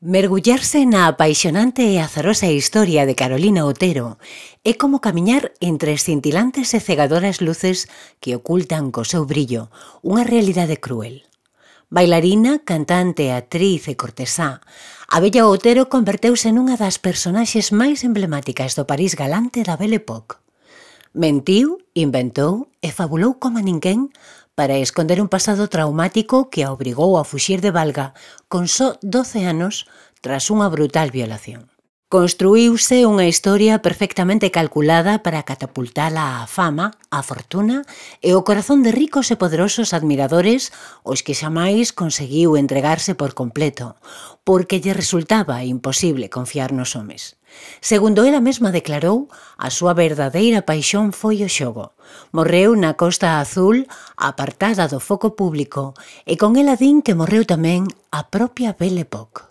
Mergullarse na apaixonante e azarosa historia de Carolina Otero é como camiñar entre escintilantes e cegadoras luces que ocultan co seu brillo unha realidade cruel. Bailarina, cantante, actriz e cortesá, a bella Otero converteuse nunha das personaxes máis emblemáticas do París galante da Belle Époque. Mentiu, inventou e fabulou como ninguén para esconder un pasado traumático que a obrigou a fuxir de Valga con só 12 anos tras unha brutal violación. Construíuse unha historia perfectamente calculada para catapultala á fama, á fortuna e o corazón de ricos e poderosos admiradores os que xamais conseguiu entregarse por completo, porque lle resultaba imposible confiar nos homes. Segundo ela mesma declarou, a súa verdadeira paixón foi o xogo. Morreu na Costa Azul, apartada do foco público, e con ela din que morreu tamén a propia Belle Époque.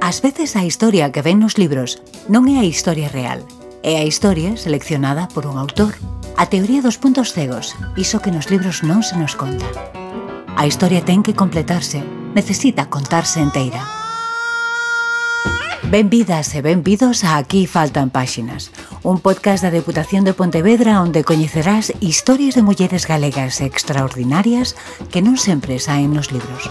Ás veces a historia que ven nos libros non é a historia real, é a historia seleccionada por un autor. A teoría dos puntos cegos, iso que nos libros non se nos conta. A historia ten que completarse, necesita contarse enteira. Benvidas e benvidos a Aquí faltan páxinas, un podcast da Deputación de Pontevedra onde coñecerás historias de mulleres galegas extraordinarias que non sempre saen nos libros.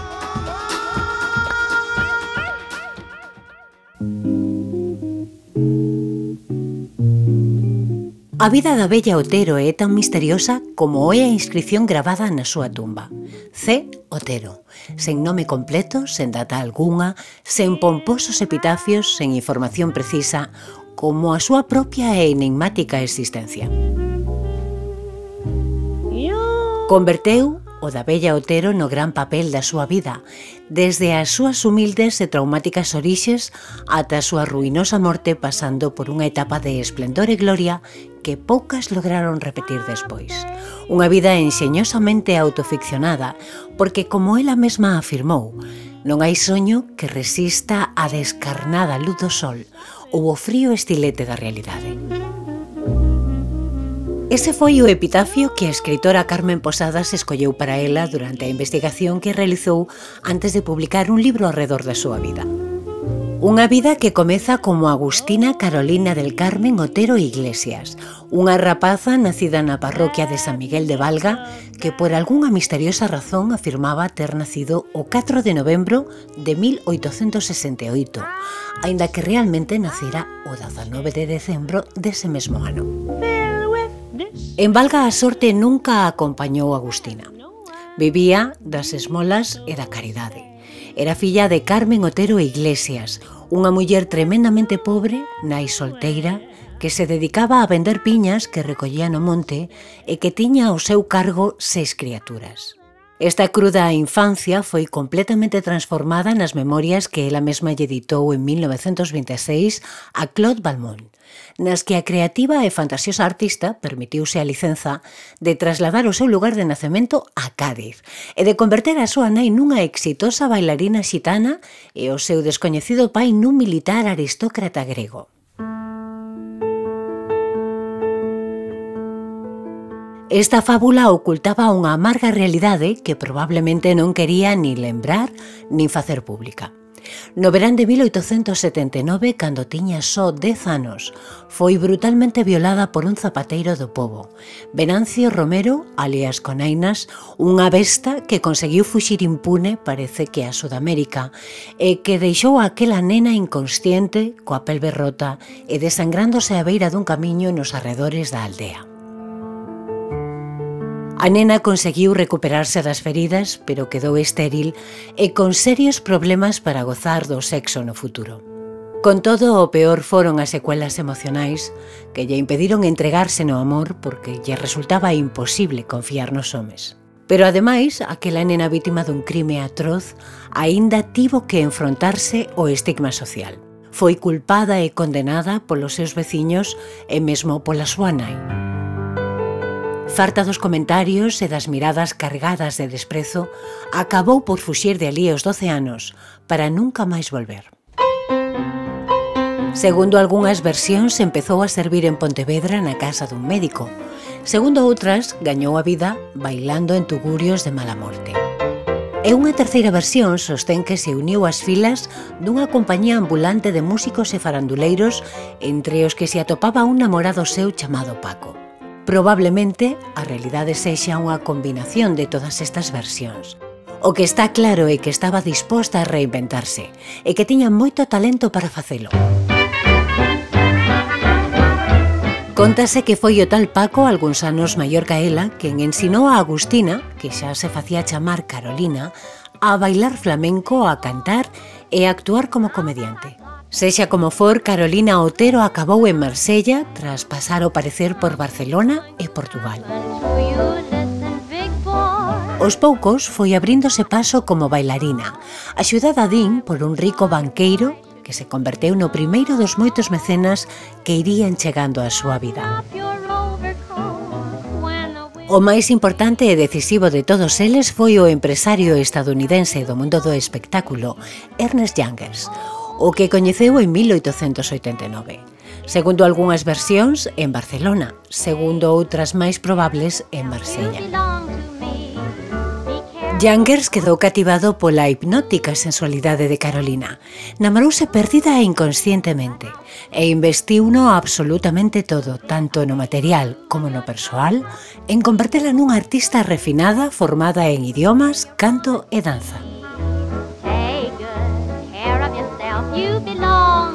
A vida da bella Otero é tan misteriosa como é a inscripción gravada na súa tumba. C. Otero, sen nome completo, sen data algunha, sen pomposos epitafios, sen información precisa, como a súa propia e enigmática existencia. Converteu o da bella Otero no gran papel da súa vida, desde as súas humildes e traumáticas orixes ata a súa ruinosa morte pasando por unha etapa de esplendor e gloria que poucas lograron repetir despois. Unha vida enxeñosamente autoficcionada, porque como ela mesma afirmou, non hai soño que resista a descarnada luz do sol ou o frío estilete da realidade. Ese foi o epitafio que a escritora Carmen Posadas escolleu para ela durante a investigación que realizou antes de publicar un libro alrededor da súa vida. Unha vida que comeza como Agustina Carolina del Carmen Otero Iglesias, unha rapaza nacida na parroquia de San Miguel de Valga que por algunha misteriosa razón afirmaba ter nacido o 4 de novembro de 1868, aínda que realmente nacera o 19 de decembro dese mesmo ano. Pero... En Valga a sorte nunca acompañou Agustina. Vivía das esmolas e da caridade. Era filla de Carmen Otero Iglesias, unha muller tremendamente pobre, nai solteira, que se dedicaba a vender piñas que recollía no monte e que tiña ao seu cargo seis criaturas. Esta cruda infancia foi completamente transformada nas memorias que ela mesma lle editou en 1926 a Claude Balmont, nas que a creativa e fantasiosa artista permitiuse a licenza de trasladar o seu lugar de nacemento a Cádiz e de converter a súa nai nunha exitosa bailarina xitana e o seu descoñecido pai nun militar aristócrata grego. Esta fábula ocultaba unha amarga realidade que probablemente non quería ni lembrar ni facer pública. No verán de 1879, cando tiña só 10 anos, foi brutalmente violada por un zapateiro do povo, Venancio Romero, alias Conainas, unha besta que conseguiu fuxir impune, parece que a Sudamérica, e que deixou a aquela nena inconsciente, coa pelve rota e desangrándose a beira dun camiño nos arredores da aldea. A nena conseguiu recuperarse das feridas, pero quedou estéril e con serios problemas para gozar do sexo no futuro. Con todo, o peor foron as secuelas emocionais que lle impediron entregarse no amor porque lle resultaba imposible confiar nos homes. Pero ademais, aquela nena vítima dun crime atroz aínda tivo que enfrontarse ao estigma social. Foi culpada e condenada polos seus veciños e mesmo pola súa nai farta dos comentarios e das miradas cargadas de desprezo, acabou por fuxir de alí os 12 anos para nunca máis volver. Segundo algunhas versións, empezou a servir en Pontevedra na casa dun médico. Segundo outras, gañou a vida bailando en tugurios de mala morte. E unha terceira versión sostén que se uniu ás filas dunha compañía ambulante de músicos e faranduleiros entre os que se atopaba un namorado seu chamado Paco. Probablemente a realidade sexa unha combinación de todas estas versións. O que está claro é que estaba disposta a reinventarse e que tiña moito talento para facelo. Contase que foi o tal Paco algúns anos maior que ela quen ensinou a Agustina, que xa se facía chamar Carolina, a bailar flamenco, a cantar e a actuar como comediante. Sexa como for, Carolina Otero acabou en Marsella tras pasar o parecer por Barcelona e Portugal. Os poucos foi abríndose paso como bailarina, axudada din por un rico banqueiro que se converteu no primeiro dos moitos mecenas que irían chegando á súa vida. O máis importante e decisivo de todos eles foi o empresario estadounidense do mundo do espectáculo, Ernest Youngers, o que coñeceu en 1889. Segundo algunhas versións, en Barcelona, segundo outras máis probables, en Marsella. Youngers quedou cativado pola hipnótica sensualidade de Carolina. Namorouse perdida e inconscientemente e investiu no absolutamente todo, tanto no material como no persoal, en convertela nunha artista refinada formada en idiomas, canto e danza.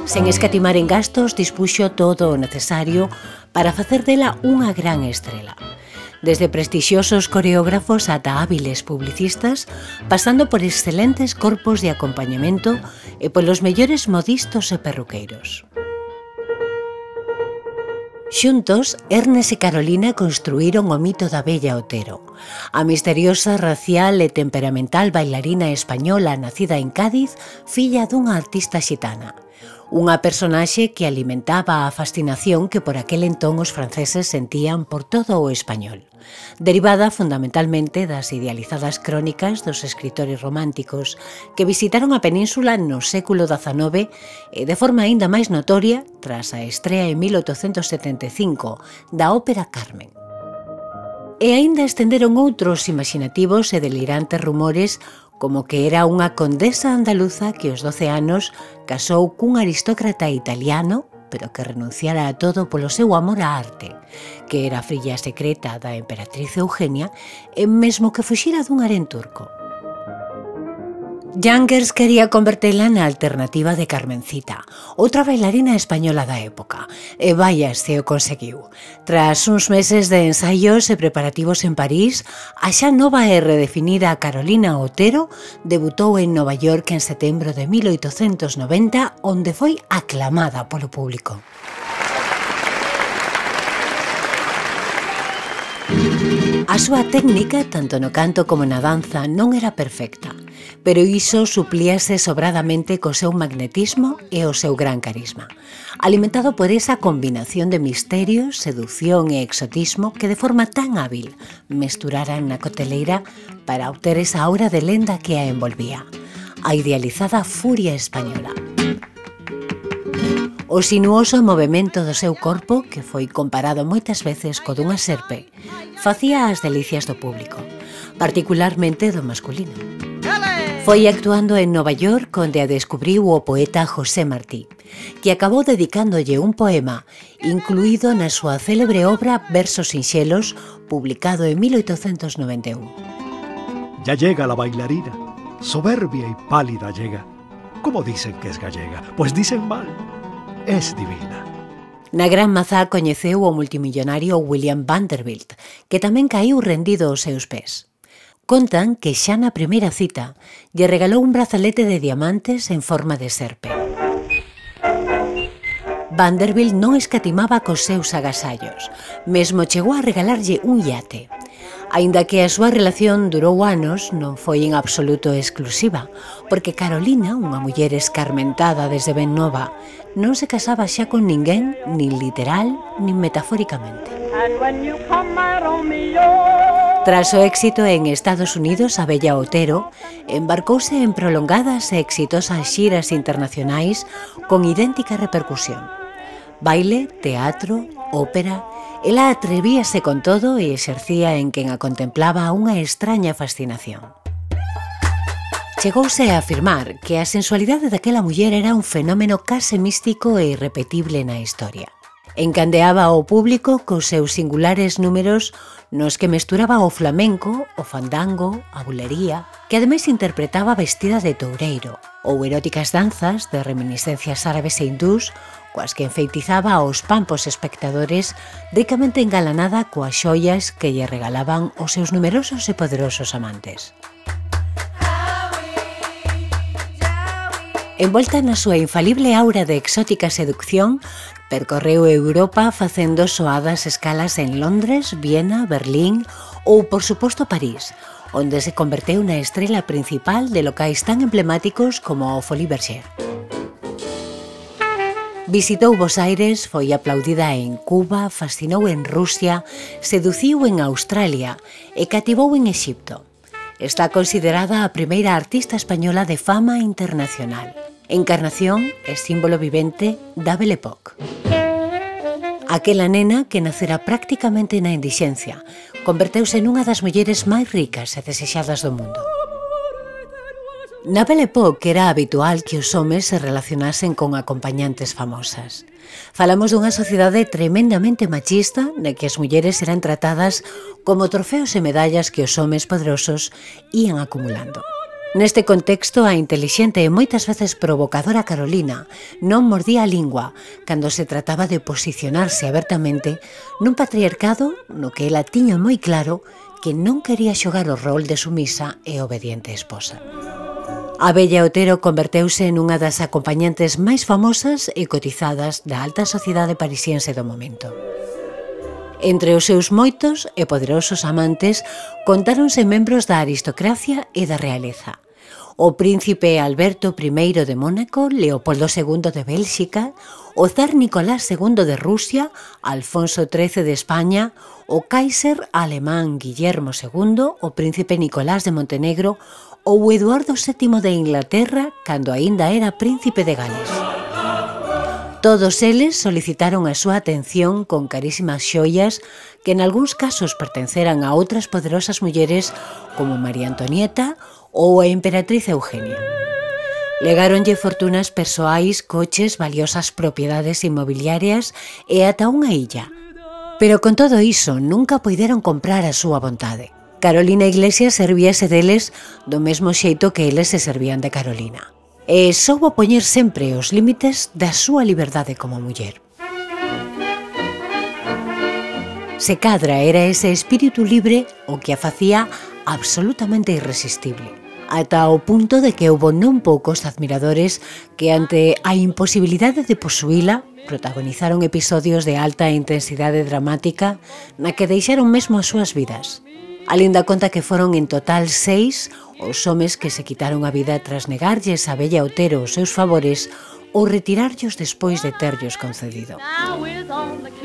Sen escatimar en gastos, dispuxo todo o necesario para facer dela unha gran estrela. Desde prestixiosos coreógrafos ata hábiles publicistas, pasando por excelentes corpos de acompañamento e polos mellores modistos e perruqueiros. Xuntos, Ernest e Carolina construíron o mito da Bella Otero, a misteriosa, racial e temperamental bailarina española nacida en Cádiz, filla dunha artista xitana unha personaxe que alimentaba a fascinación que por aquel entón os franceses sentían por todo o español, derivada fundamentalmente das idealizadas crónicas dos escritores románticos que visitaron a península no século XIX e de forma aínda máis notoria tras a estrea en 1875 da ópera Carmen. E aínda estenderon outros imaginativos e delirantes rumores como que era unha condesa andaluza que aos 12 anos casou cun aristócrata italiano pero que renunciara a todo polo seu amor á arte, que era a filla secreta da emperatriz Eugenia e mesmo que fuxira dun harén turco. Youngers quería convertirla na alternativa de Carmencita, outra bailarina española da época, e vaya se o conseguiu. Tras uns meses de ensaios e preparativos en París, a xa nova e redefinida Carolina Otero debutou en Nova York en setembro de 1890, onde foi aclamada polo público. A súa técnica, tanto no canto como na danza, non era perfecta, pero iso suplíase sobradamente co seu magnetismo e o seu gran carisma, alimentado por esa combinación de misterio, sedución e exotismo que de forma tan hábil mesturaran na coteleira para obter esa aura de lenda que a envolvía, a idealizada furia española o sinuoso movimento do seu corpo, que foi comparado moitas veces co dunha serpe, facía as delicias do público, particularmente do masculino. Foi actuando en Nova York onde a descubriu o poeta José Martí, que acabou dedicándolle un poema incluído na súa célebre obra Versos sinxelos, publicado en 1891. Ya llega la bailarina, soberbia y pálida llega. ¿Cómo dicen que es gallega? Pues dicen mal es divina. Na Gran Mazá coñeceu o multimillonario William Vanderbilt, que tamén caiu rendido aos seus pés. Contan que xa na primeira cita lle regalou un brazalete de diamantes en forma de serpe. Vanderbilt non escatimaba cos seus agasallos. Mesmo chegou a regalarlle un iate. Aínda que a súa relación durou anos, non foi en absoluto exclusiva, porque Carolina, unha muller escarmentada desde ben nova, non se casaba xa con ninguén, nin literal, nin metafóricamente. Tras o éxito en Estados Unidos, a Bella Otero embarcouse en prolongadas e exitosas xiras internacionais con idéntica repercusión. Baile, teatro, ópera, ela atrevíase con todo e exercía en quen a contemplaba unha extraña fascinación. Chegouse a afirmar que a sensualidade daquela muller era un fenómeno case místico e irrepetible na historia. Encandeaba ao público cos seus singulares números nos que mesturaba o flamenco, o fandango, a bulería, que ademais interpretaba vestida de toureiro, ou eróticas danzas de reminiscencias árabes e hindús coas que enfeitizaba aos pampos espectadores ricamente engalanada coas xoias que lle regalaban os seus numerosos e poderosos amantes. Envolta na súa infalible aura de exótica seducción, percorreu Europa facendo soadas escalas en Londres, Viena, Berlín ou, por suposto, París, onde se converteu na estrela principal de locais tan emblemáticos como o Folie Berger. Visitou Bos Aires, foi aplaudida en Cuba, fascinou en Rusia, seduciu en Australia e cativou en Exipto. Está considerada a primeira artista española de fama internacional. Encarnación é símbolo vivente da Belle Époque. Aquela nena que nacerá prácticamente na indixencia, converteuse nunha das mulleres máis ricas e desexadas do mundo. Na Belle Époque era habitual que os homes se relacionasen con acompañantes famosas. Falamos dunha sociedade tremendamente machista na que as mulleres eran tratadas como trofeos e medallas que os homes poderosos ían acumulando. Neste contexto, a intelixente e moitas veces provocadora Carolina non mordía a lingua cando se trataba de posicionarse abertamente nun patriarcado no que ela tiña moi claro que non quería xogar o rol de sumisa e obediente esposa. A bella Otero converteuse nunha das acompañantes máis famosas e cotizadas da alta sociedade parisiense do momento. Entre os seus moitos e poderosos amantes contáronse membros da aristocracia e da realeza, o príncipe Alberto I de Mónaco, Leopoldo II de Bélxica, o zar Nicolás II de Rusia, Alfonso XIII de España, o Kaiser alemán Guillermo II, o príncipe Nicolás de Montenegro, ou Eduardo VII de Inglaterra, cando aínda era príncipe de Gales. Todos eles solicitaron a súa atención con carísimas xoias que en algúns casos pertenceran a outras poderosas mulleres como María Antonieta ou a Emperatriz Eugenia. Legáronlle fortunas persoais, coches, valiosas propiedades inmobiliarias e ata unha illa. Pero con todo iso nunca poideron comprar a súa vontade. Carolina Iglesias servíase deles do mesmo xeito que eles se servían de Carolina e soubo poñer sempre os límites da súa liberdade como muller. Se cadra era ese espírito libre o que a facía absolutamente irresistible, ata o punto de que houbo non poucos admiradores que ante a imposibilidade de posuíla protagonizaron episodios de alta intensidade dramática na que deixaron mesmo as súas vidas. A linda conta que foron en total seis os homes que se quitaron a vida tras negarlles a Bella Otero os seus favores ou retirarllos despois de terllos concedido.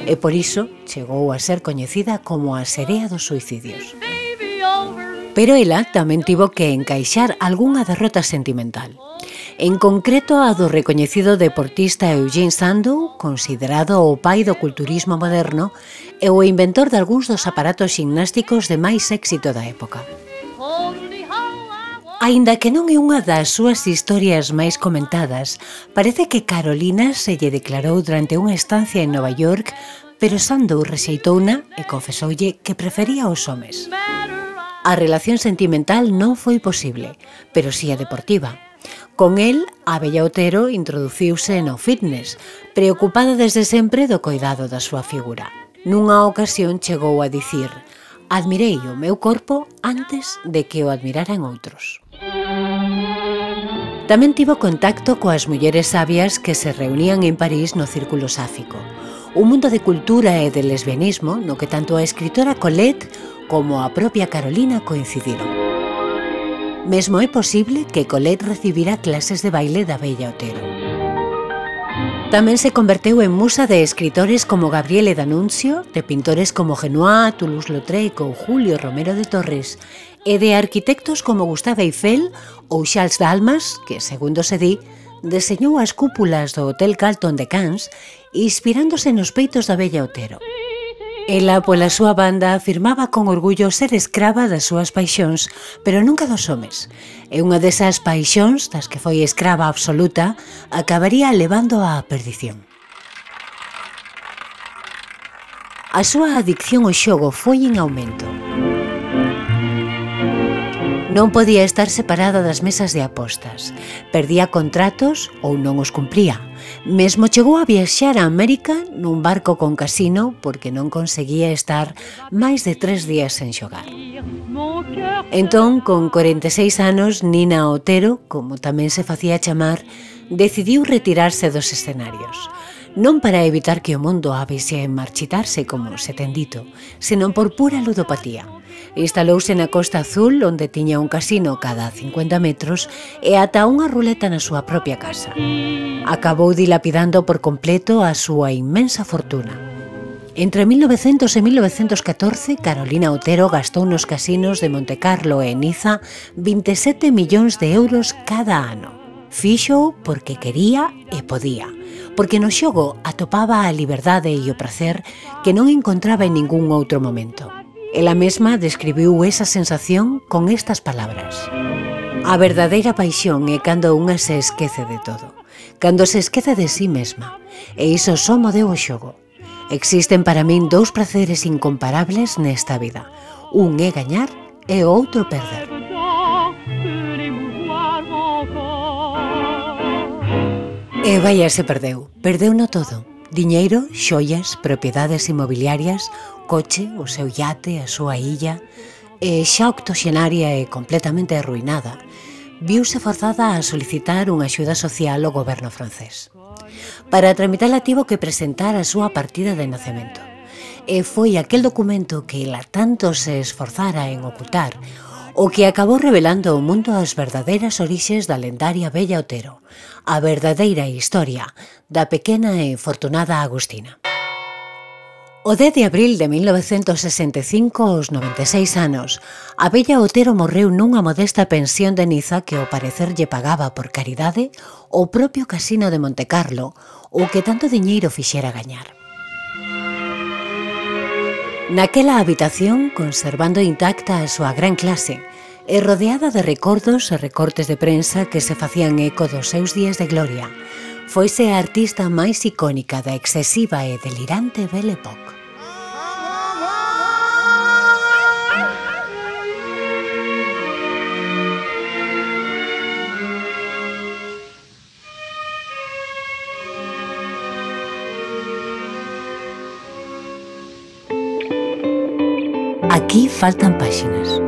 E por iso chegou a ser coñecida como a serea dos suicidios. Pero ela tamén tivo que encaixar algunha derrota sentimental. En concreto a do recoñecido deportista Eugene Sandow, considerado o pai do culturismo moderno, e o inventor de algúns dos aparatos gimnásticos de máis éxito da época. Aínda que non é unha das súas historias máis comentadas, parece que Carolina se lle declarou durante unha estancia en Nova York, pero Sandow rexeitouna e confesoulle que prefería os homes. A relación sentimental non foi posible, pero si sí a deportiva, Con el, a Bella Otero introduciuse no fitness, preocupada desde sempre do coidado da súa figura. Nunha ocasión chegou a dicir Admirei o meu corpo antes de que o admiraran outros. Tamén tivo contacto coas mulleres sabias que se reunían en París no Círculo Sáfico, un mundo de cultura e de lesbianismo no que tanto a escritora Colette como a propia Carolina coincidiron. Mesmo é posible que Colette recibira clases de baile da Bella Otero. Tamén se converteu en musa de escritores como Gabriele D'Annunzio, de pintores como Genois, Toulouse-Lautrec ou Julio Romero de Torres, e de arquitectos como Gustave Eiffel ou Charles Dalmas, que, segundo se di, deseñou as cúpulas do Hotel Carlton de Cannes, inspirándose nos peitos da Bella Otero. Ela, pola súa banda, afirmaba con orgullo ser escrava das súas paixóns, pero nunca dos homes. E unha desas paixóns, das que foi escrava absoluta, acabaría levando á perdición. A súa adicción ao xogo foi en aumento. Non podía estar separada das mesas de apostas. Perdía contratos ou non os cumpría. Mesmo chegou a viaxar a América nun barco con casino porque non conseguía estar máis de tres días sen xogar. Entón, con 46 anos, Nina Otero, como tamén se facía chamar, decidiu retirarse dos escenarios non para evitar que o mundo avise en marchitarse como se ten dito, senón por pura ludopatía. Instalouse na Costa Azul, onde tiña un casino cada 50 metros, e ata unha ruleta na súa propia casa. Acabou dilapidando por completo a súa inmensa fortuna. Entre 1900 e 1914, Carolina Otero gastou nos casinos de Montecarlo e Niza 27 millóns de euros cada ano fixo porque quería e podía, porque no xogo atopaba a liberdade e o prazer que non encontraba en ningún outro momento. Ela mesma describiu esa sensación con estas palabras. A verdadeira paixón é cando unha se esquece de todo, cando se esquece de sí mesma, e iso só mo deu o xogo. Existen para min dous praceres incomparables nesta vida. Un é gañar e o outro perder. E vaya se perdeu. Perdeu no todo. Diñeiro, xoias, propiedades inmobiliarias, coche, o seu yate, a súa illa... E xa octoxenaria e completamente arruinada, viuse forzada a solicitar unha axuda social ao goberno francés. Para tramitala tivo que presentar a súa partida de nacemento. E foi aquel documento que ela tanto se esforzara en ocultar o que acabou revelando ao mundo as verdadeiras orixes da lendaria Bella Otero, a verdadeira historia da pequena e fortunada Agustina. O 10 de abril de 1965, aos 96 anos, a Bella Otero morreu nunha modesta pensión de Niza que ao parecer lle pagaba por caridade o propio casino de Montecarlo, o que tanto diñeiro fixera gañar. Naquela habitación, conservando intacta a súa gran clase, e rodeada de recordos e recortes de prensa que se facían eco dos seus días de gloria, foise a artista máis icónica da excesiva e delirante Belle Époque. Aquí faltan páxinas.